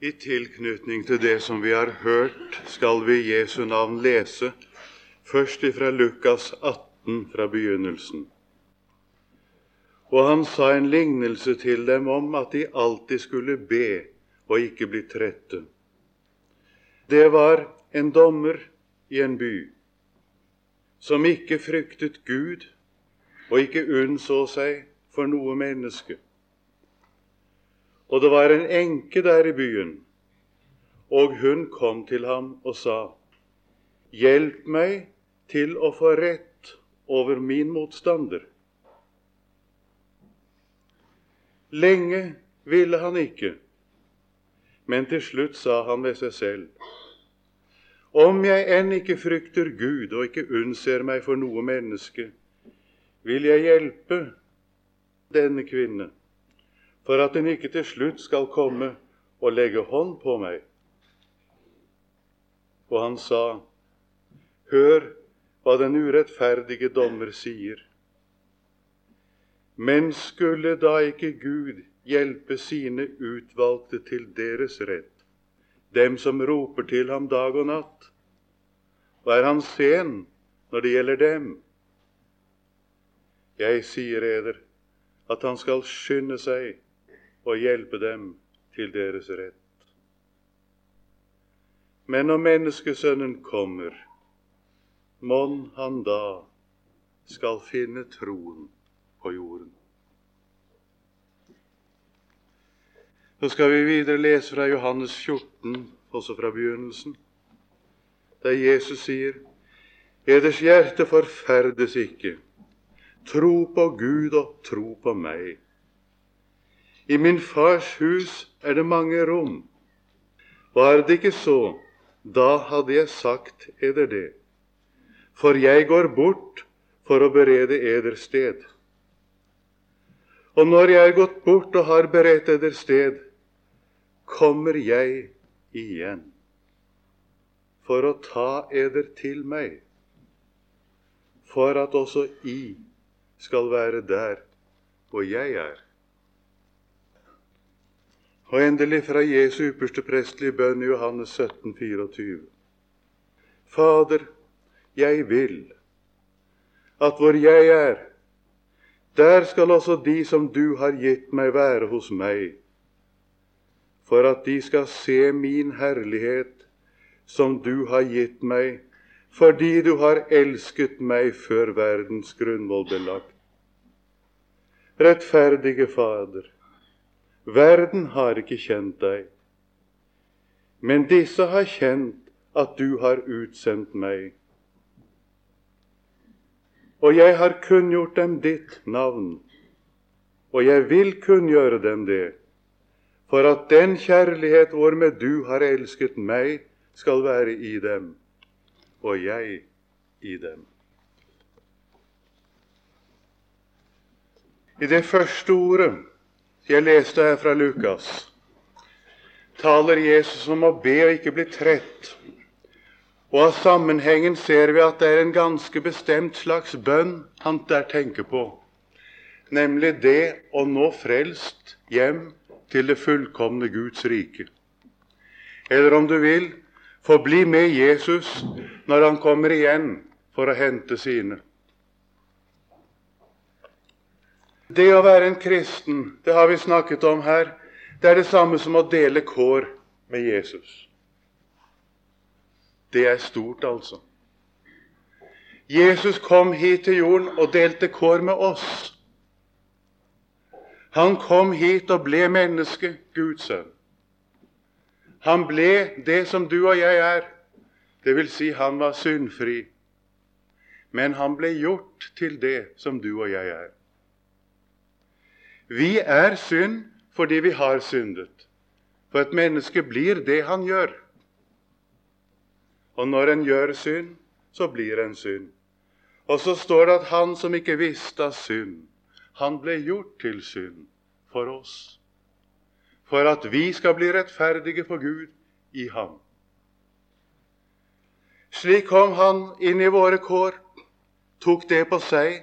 I tilknytning til det som vi har hørt, skal vi Jesu navn lese først ifra Lukas 18 fra begynnelsen. Og han sa en lignelse til dem om at de alltid skulle be og ikke bli trette. Det var en dommer i en by som ikke fryktet Gud og ikke unnså seg for noe menneske. Og det var en enke der i byen, og hun kom til ham og sa, Hjelp meg til å få rett over min motstander. Lenge ville han ikke, men til slutt sa han ved seg selv:" Om jeg enn ikke frykter Gud og ikke unnser meg for noe menneske, vil jeg hjelpe denne kvinne, for at hun ikke til slutt skal komme og legge hånd på meg. Og han sa, Hør hva den urettferdige dommer sier. Men skulle da ikke Gud hjelpe sine utvalgte til deres rett, dem som roper til ham dag og natt? Og er han sen når det gjelder dem? Jeg sier eder at han skal skynde seg og hjelpe dem til deres rett. Men når Menneskesønnen kommer, mon han da skal finne troen på jorden. Så skal vi videre lese fra Johannes 14, også fra begynnelsen, der Jesus sier Eders hjerte forferdes ikke. Tro på Gud og tro på meg. I min fars hus er det mange rom. Var det ikke så, da hadde jeg sagt eder det. For jeg går bort for å berede eder sted. Og når jeg er gått bort og har beredt eder sted, kommer jeg igjen for å ta eder til meg, for at også I skal være der hvor jeg er. Og endelig fra Jesu ypperste prestelige bønn i Johannes 17, 24. Fader, jeg vil at hvor jeg er, der skal også de som du har gitt meg, være hos meg, for at de skal se min herlighet som du har gitt meg, fordi du har elsket meg før verdens grunnvoll ble lagt. Rettferdige Fader, verden har ikke kjent deg, men disse har kjent at du har utsendt meg. Og jeg har kunngjort dem ditt navn, og jeg vil kunngjøre dem det, for at den kjærlighet hvormed du har elsket meg, skal være i dem, og jeg i dem. I det første ordet jeg leste her fra Lukas, taler Jesus om å be og ikke bli trett og av sammenhengen ser vi at det er en ganske bestemt slags bønn han der tenker på, nemlig det å nå frelst hjem til det fullkomne Guds rike. Eller om du vil, få bli med Jesus når han kommer igjen for å hente sine. Det å være en kristen, det har vi snakket om her, det er det samme som å dele kår med Jesus. Det er stort, altså. Jesus kom hit til jorden og delte kår med oss. Han kom hit og ble menneske, Guds sønn. Han ble det som du og jeg er, vil si han var syndfri. Men han ble gjort til det som du og jeg er. Vi er synd fordi vi har syndet. For et menneske blir det han gjør. Og når en gjør synd, så blir en synd. Og så står det at han som ikke visste av synd, han ble gjort til synd for oss. For at vi skal bli rettferdige for Gud i ham. Slik kom han inn i våre kår, tok det på seg,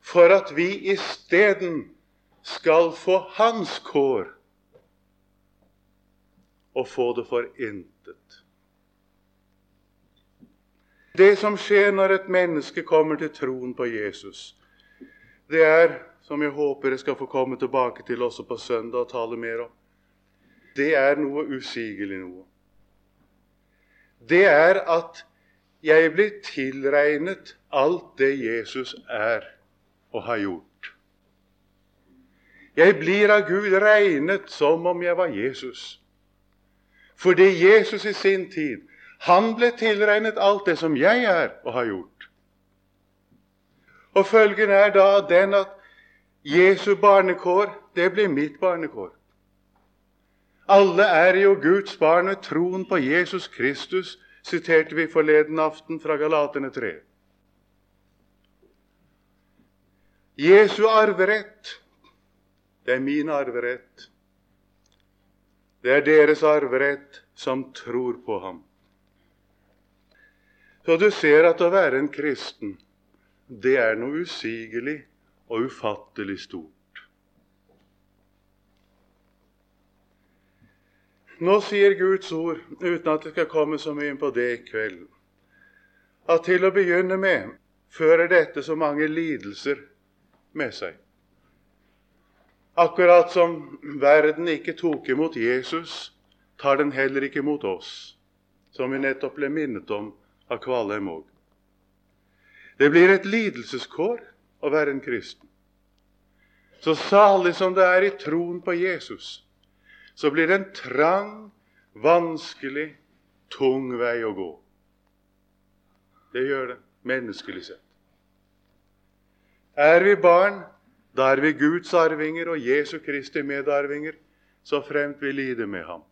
for at vi isteden skal få hans kår og få det for intet. Det som skjer når et menneske kommer til troen på Jesus, det er, som jeg håper jeg skal få komme tilbake til også på søndag og tale mer om, det er noe usigelig noe. Det er at jeg blir tilregnet alt det Jesus er og har gjort. Jeg blir av Gud regnet som om jeg var Jesus. Fordi Jesus i sin tid han ble tilregnet alt det som jeg er og har gjort. Og Følgen er da den at Jesu barnekår, det blir mitt barnekår. Alle er jo Guds barn ved troen på Jesus Kristus, siterte vi forleden aften fra Galatene 3. Jesu arverett, det er min arverett. Det er deres arverett som tror på ham. Så du ser at å være en kristen, det er noe usigelig og ufattelig stort. Nå sier Guds ord, uten at det skal komme så mye inn på det i kveld, at til å begynne med fører dette så mange lidelser med seg. Akkurat som verden ikke tok imot Jesus, tar den heller ikke imot oss, som vi nettopp ble minnet om av Kvalheim òg. Det blir et lidelseskår å være en kristen. Så salig som det er i troen på Jesus, så blir det en trang, vanskelig, tung vei å gå. Det gjør det, menneskelig sett. Er vi barn, da er vi Guds arvinger og Jesu Kristi medarvinger, så fremt vi lider med ham.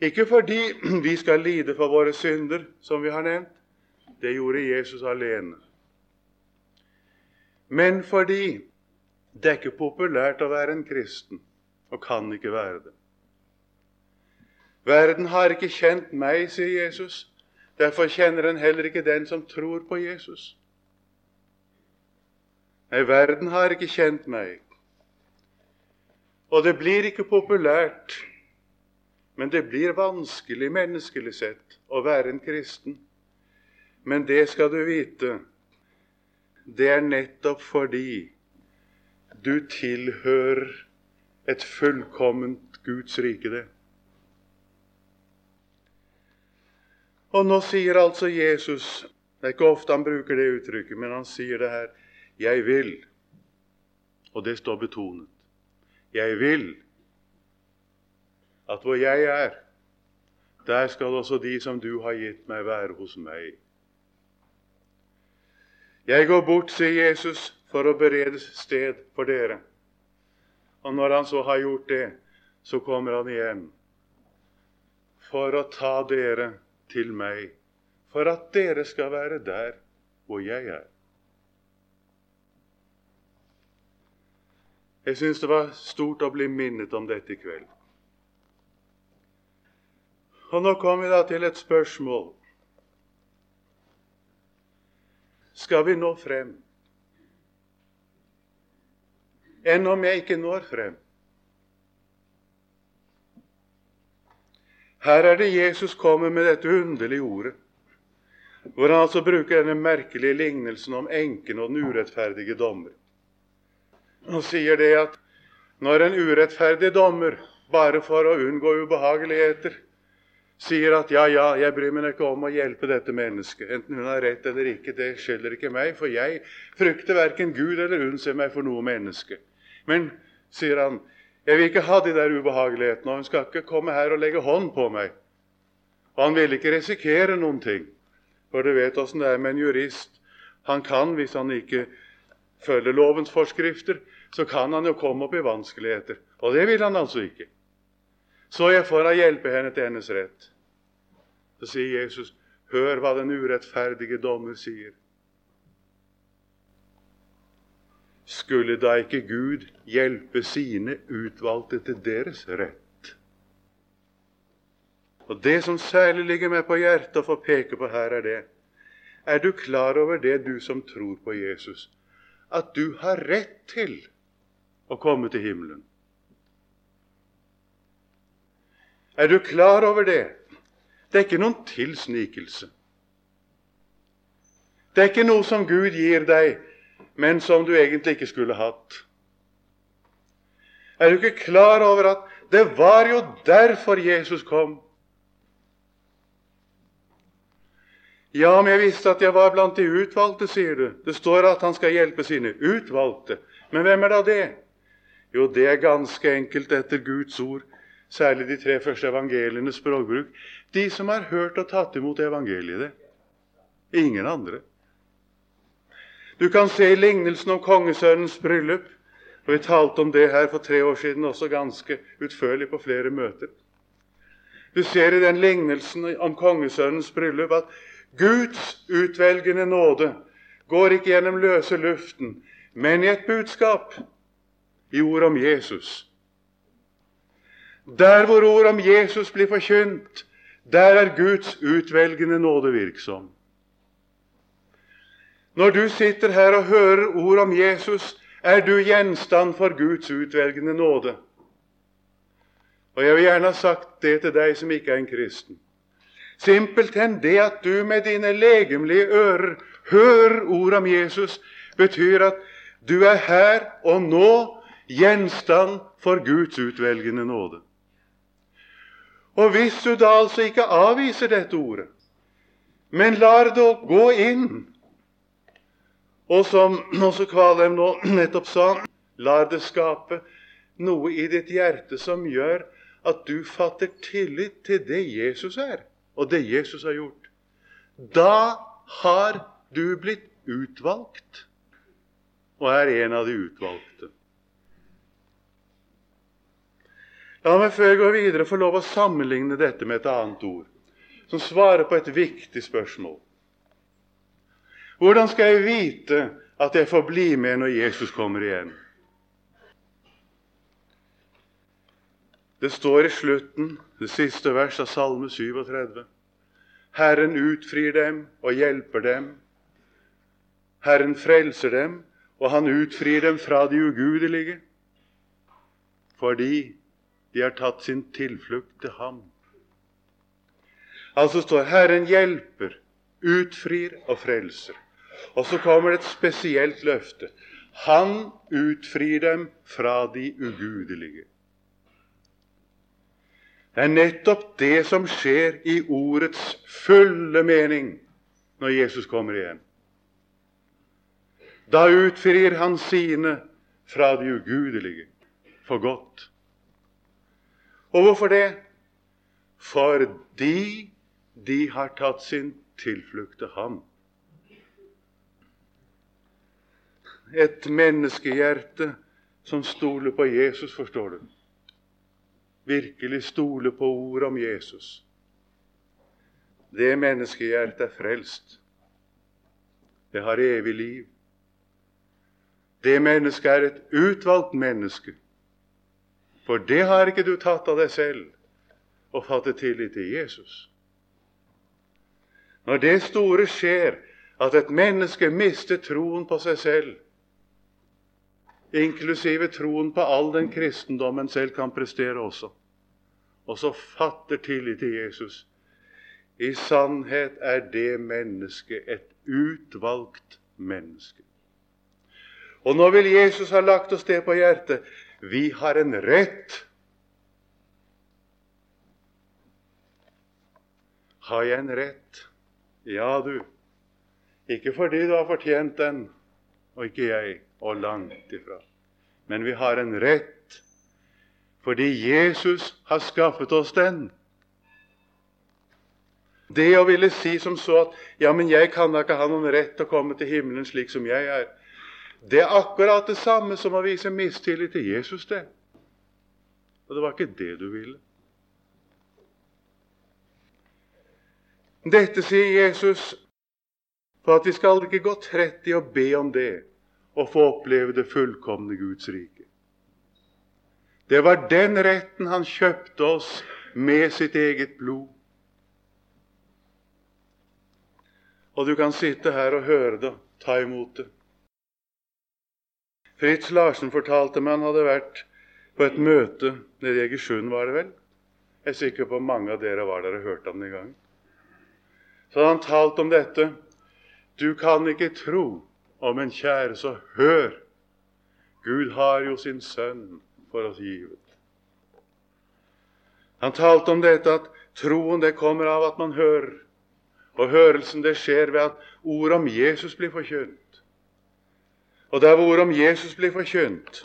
Ikke fordi vi skal lide for våre synder, som vi har nevnt. Det gjorde Jesus alene. Men fordi det er ikke populært å være en kristen, og kan ikke være det. Verden har ikke kjent meg, sier Jesus. Derfor kjenner den heller ikke den som tror på Jesus. Nei, verden har ikke kjent meg. Og det blir ikke populært, men det blir vanskelig menneskelig sett å være en kristen. Men det skal du vite, det er nettopp fordi du tilhører et fullkomment Guds rike, det. Og nå sier altså Jesus Det er ikke ofte han bruker det uttrykket, men han sier det her 'Jeg vil'. Og det står betonet. Jeg vil at hvor jeg er, der skal også de som du har gitt meg, være hos meg. Jeg går bort, sier Jesus, for å berede sted for dere. Og når han så har gjort det, så kommer han igjen for å ta dere til meg, for at dere skal være der hvor jeg er. Jeg syns det var stort å bli minnet om dette i kveld. Og nå kommer vi da til et spørsmål. Skal vi nå frem? Enn om jeg ikke når frem? Her er det Jesus kommer med dette underlige ordet, hvor han altså bruker denne merkelige lignelsen om enken og den urettferdige dommer. Og sier det at når en urettferdig dommer, bare for å unngå ubehageligheter, sier at ja, ja, jeg bryr meg ikke om å hjelpe dette mennesket, enten hun har rett eller ikke, det skylder ikke meg, for jeg frykter verken Gud eller unnser meg for noe menneske. Men, sier han, jeg vil ikke ha de der ubehagelighetene, og hun skal ikke komme her og legge hånd på meg. Og han vil ikke risikere noen ting. For du vet åssen det er med en jurist. Han kan, hvis han ikke følger lovens forskrifter, så kan han jo komme opp i vanskeligheter. Og det vil han altså ikke. Så jeg får hjelpe henne til hennes rett. Så sier Jesus, hør hva den urettferdige dommer sier. skulle da ikke Gud hjelpe sine utvalgte til deres rett? Og Det som særlig ligger meg på hjertet å få peke på her, er det Er du klar over det, du som tror på Jesus, at du har rett til å komme til himmelen? Er du klar over det? Det er ikke noen tilsnikelse. Det er ikke noe som Gud gir deg, men som du egentlig ikke skulle hatt. Er du ikke klar over at det var jo derfor Jesus kom? Ja, men jeg visste at jeg var blant de utvalgte, sier du. Det står at han skal hjelpe sine utvalgte. Men hvem er da det? Jo, det er ganske enkelt etter Guds ord, særlig de tre første evangelienes språkbruk, de som har hørt og tatt imot evangeliet. Ingen andre. Du kan se i lignelsen om kongesønnens bryllup. og Vi talte om det her for tre år siden også ganske utførlig på flere møter. Du ser i den lignelsen om kongesønnens bryllup at Guds utvelgende nåde går ikke gjennom løse luften, men i et budskap, i ord om Jesus. Der hvor ord om Jesus blir forkynt, der er Guds utvelgende nåde virksom. Når du sitter her og hører ord om Jesus, er du gjenstand for Guds utvelgende nåde. Og jeg vil gjerne ha sagt det til deg som ikke er en kristen. Simpelthen det at du med dine legemlige ører hører ord om Jesus, betyr at du er her og nå gjenstand for Guds utvelgende nåde. Og hvis du da altså ikke avviser dette ordet, men lar det gå inn, og som også Kvalheim nå nettopp sa, lar det skape noe i ditt hjerte som gjør at du fatter tillit til det Jesus er, og det Jesus har gjort, da har du blitt utvalgt og er en av de utvalgte. La meg før jeg går videre få lov å sammenligne dette med et annet ord, som svarer på et viktig spørsmål. Hvordan skal jeg vite at jeg får bli med når Jesus kommer igjen? Det står i slutten, det siste vers av Salme 37. Herren utfrir dem og hjelper dem. Herren frelser dem, og han utfrir dem fra de ugudelige, fordi de har tatt sin tilflukt til ham. Altså står Herren hjelper, utfrir og frelser. Og så kommer det et spesielt løfte. Han utfrir dem fra de ugudelige. Det er nettopp det som skjer i ordets fulle mening når Jesus kommer igjen. Da utfrir han sine fra de ugudelige for godt. Og hvorfor det? Fordi de har tatt sin tilflukt til ham. Et menneskehjerte som stoler på Jesus, forstår du. Virkelig stole på ordet om Jesus. Det menneskehjertet er frelst. Det har evig liv. Det mennesket er et utvalgt menneske for det har ikke du tatt av deg selv og fattet tillit til Jesus. Når det store skjer, at et menneske mister troen på seg selv, inklusive troen på all den kristendommen selv kan prestere også, og så fatter tillit til Jesus I sannhet er det mennesket et utvalgt menneske. Og nå vil Jesus ha lagt oss det på hjertet. Vi har en rett. Har jeg en rett? Ja, du. Ikke fordi du har fortjent den, og ikke jeg, og langt ifra. Men vi har en rett fordi Jesus har skaffet oss den. Det å ville si som så at ja, men jeg kan da ikke ha noen rett til å komme til himmelen slik som jeg er. Det er akkurat det samme som å vise mistillit til Jesus. det. Og det var ikke det du ville. Dette sier Jesus for at vi skal ikke gå trett i å be om det og få oppleve det fullkomne Guds rike. Det var den retten han kjøpte oss med sitt eget blod. Og du kan sitte her og høre det, ta imot det. Fritz Larsen fortalte meg han hadde vært på et møte nede i Egersund, var det vel, Jeg er sikker på mange av dere var der og hørte ham den gangen. Så hadde han talt om dette. Du kan ikke tro om en kjære, så hør! Gud har jo sin sønn for oss givet. Han talte om dette at troen det kommer av at man hører. Og hørelsen det skjer ved at ordet om Jesus blir forkynt. Og der hvor ordet om Jesus blir forkynt,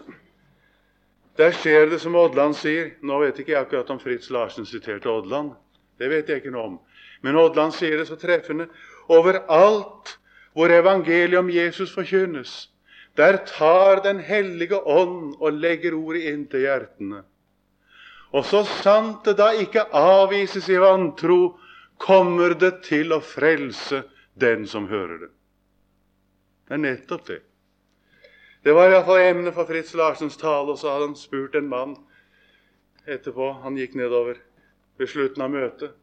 der skjer det som Odland sier. Nå vet ikke jeg akkurat om Fritz Larsen siterte Odland. Det vet jeg ikke noe om. Men Odland sier det så treffende. Overalt hvor evangeliet om Jesus forkynnes, der tar Den hellige ånd og legger ordet inn til hjertene. Og så sant det da ikke avvises i vantro, kommer det til å frelse den som hører det. Det er nettopp det. Det var iallfall emnet for Fritz Larsens tale, og så hadde han spurt en mann etterpå. Han gikk nedover ved slutten av møtet,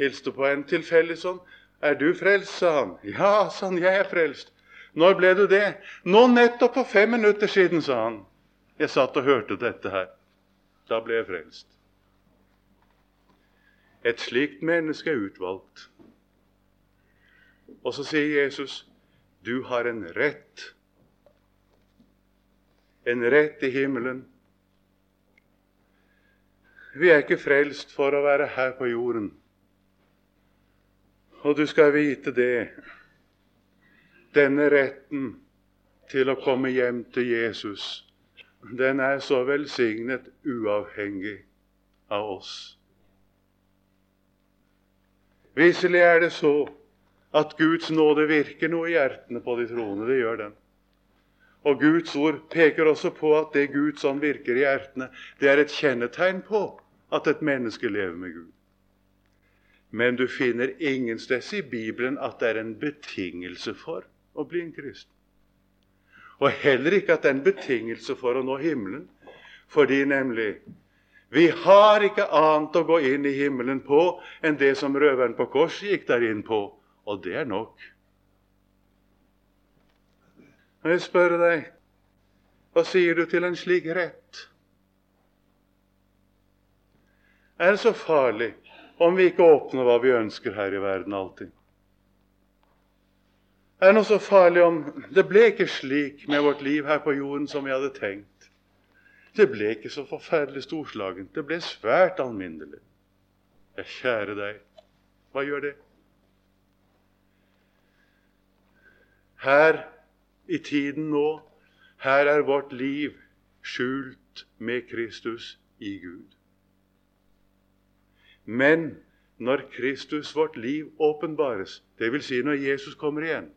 hilste på en tilfeldig sånn. 'Er du frelst?' sa han. 'Ja', sa han, 'jeg er frelst'. 'Når ble du det?' 'Nå nettopp for fem minutter siden', sa han. Jeg satt og hørte dette her. Da ble jeg frelst. Et slikt menneske er utvalgt. Og så sier Jesus, 'Du har en rett.' En rett i himmelen. Vi er ikke frelst for å være her på jorden. Og du skal vite det. Denne retten til å komme hjem til Jesus, den er så velsignet uavhengig av oss. Visselig er det så at Guds nåde virker noe i hjertene på de troende. Det gjør den. Og Guds ord peker også på at det Guds ånd virker i hjertene, det er et kjennetegn på at et menneske lever med Gud. Men du finner ingen steds i Bibelen at det er en betingelse for å bli en kristen. Og heller ikke at det er en betingelse for å nå himmelen. Fordi nemlig vi har ikke annet å gå inn i himmelen på enn det som røveren på korset gikk der inn på, og det er nok. Og jeg spør deg, hva sier du til en slik rett? Er det så farlig om vi ikke åpner hva vi ønsker her i verden alltid? Er det noe så farlig om det ble ikke slik med vårt liv her på jorden som vi hadde tenkt? Det ble ikke så forferdelig storslagent. Det ble svært alminnelig. Ja, kjære deg, hva gjør det? Her i tiden nå, her er vårt liv skjult med Kristus i Gud. Men når Kristus, vårt liv, åpenbares, dvs. Si når Jesus kommer igjen,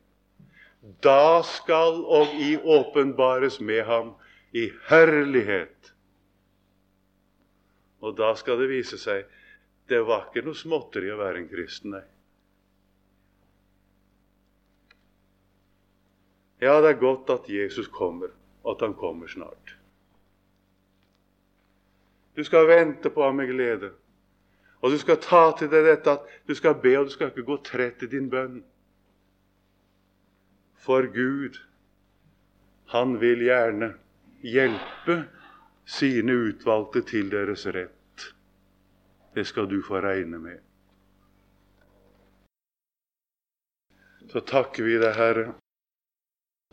da skal og i åpenbares med ham i herlighet. Og da skal det vise seg det var ikke noe småtteri å være en kristen, nei. Ja, det er godt at Jesus kommer, og at han kommer snart. Du skal vente på ham med glede. Og du skal ta til deg dette at du skal be, og du skal ikke gå trett i din bønn. For Gud, han vil gjerne hjelpe sine utvalgte til deres rett. Det skal du få regne med. Så takker vi deg, Herre,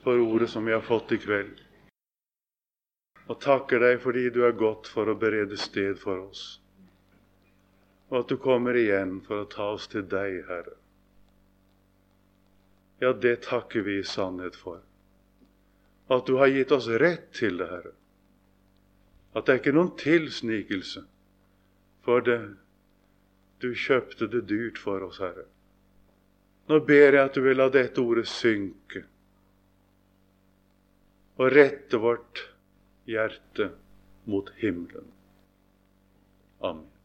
for ordet som vi har fått i kveld. Og takker deg fordi du er godt for å berede sted for oss. Og at du kommer igjen for å ta oss til deg, Herre. Ja, det takker vi i sannhet for at du har gitt oss rett til det, Herre. At det er ikke noen tilsnikelse, for det, du kjøpte det dyrt for oss, Herre. Nå ber jeg at du vil la dette ordet synke og rette vårt hjerte mot himmelen. Amen.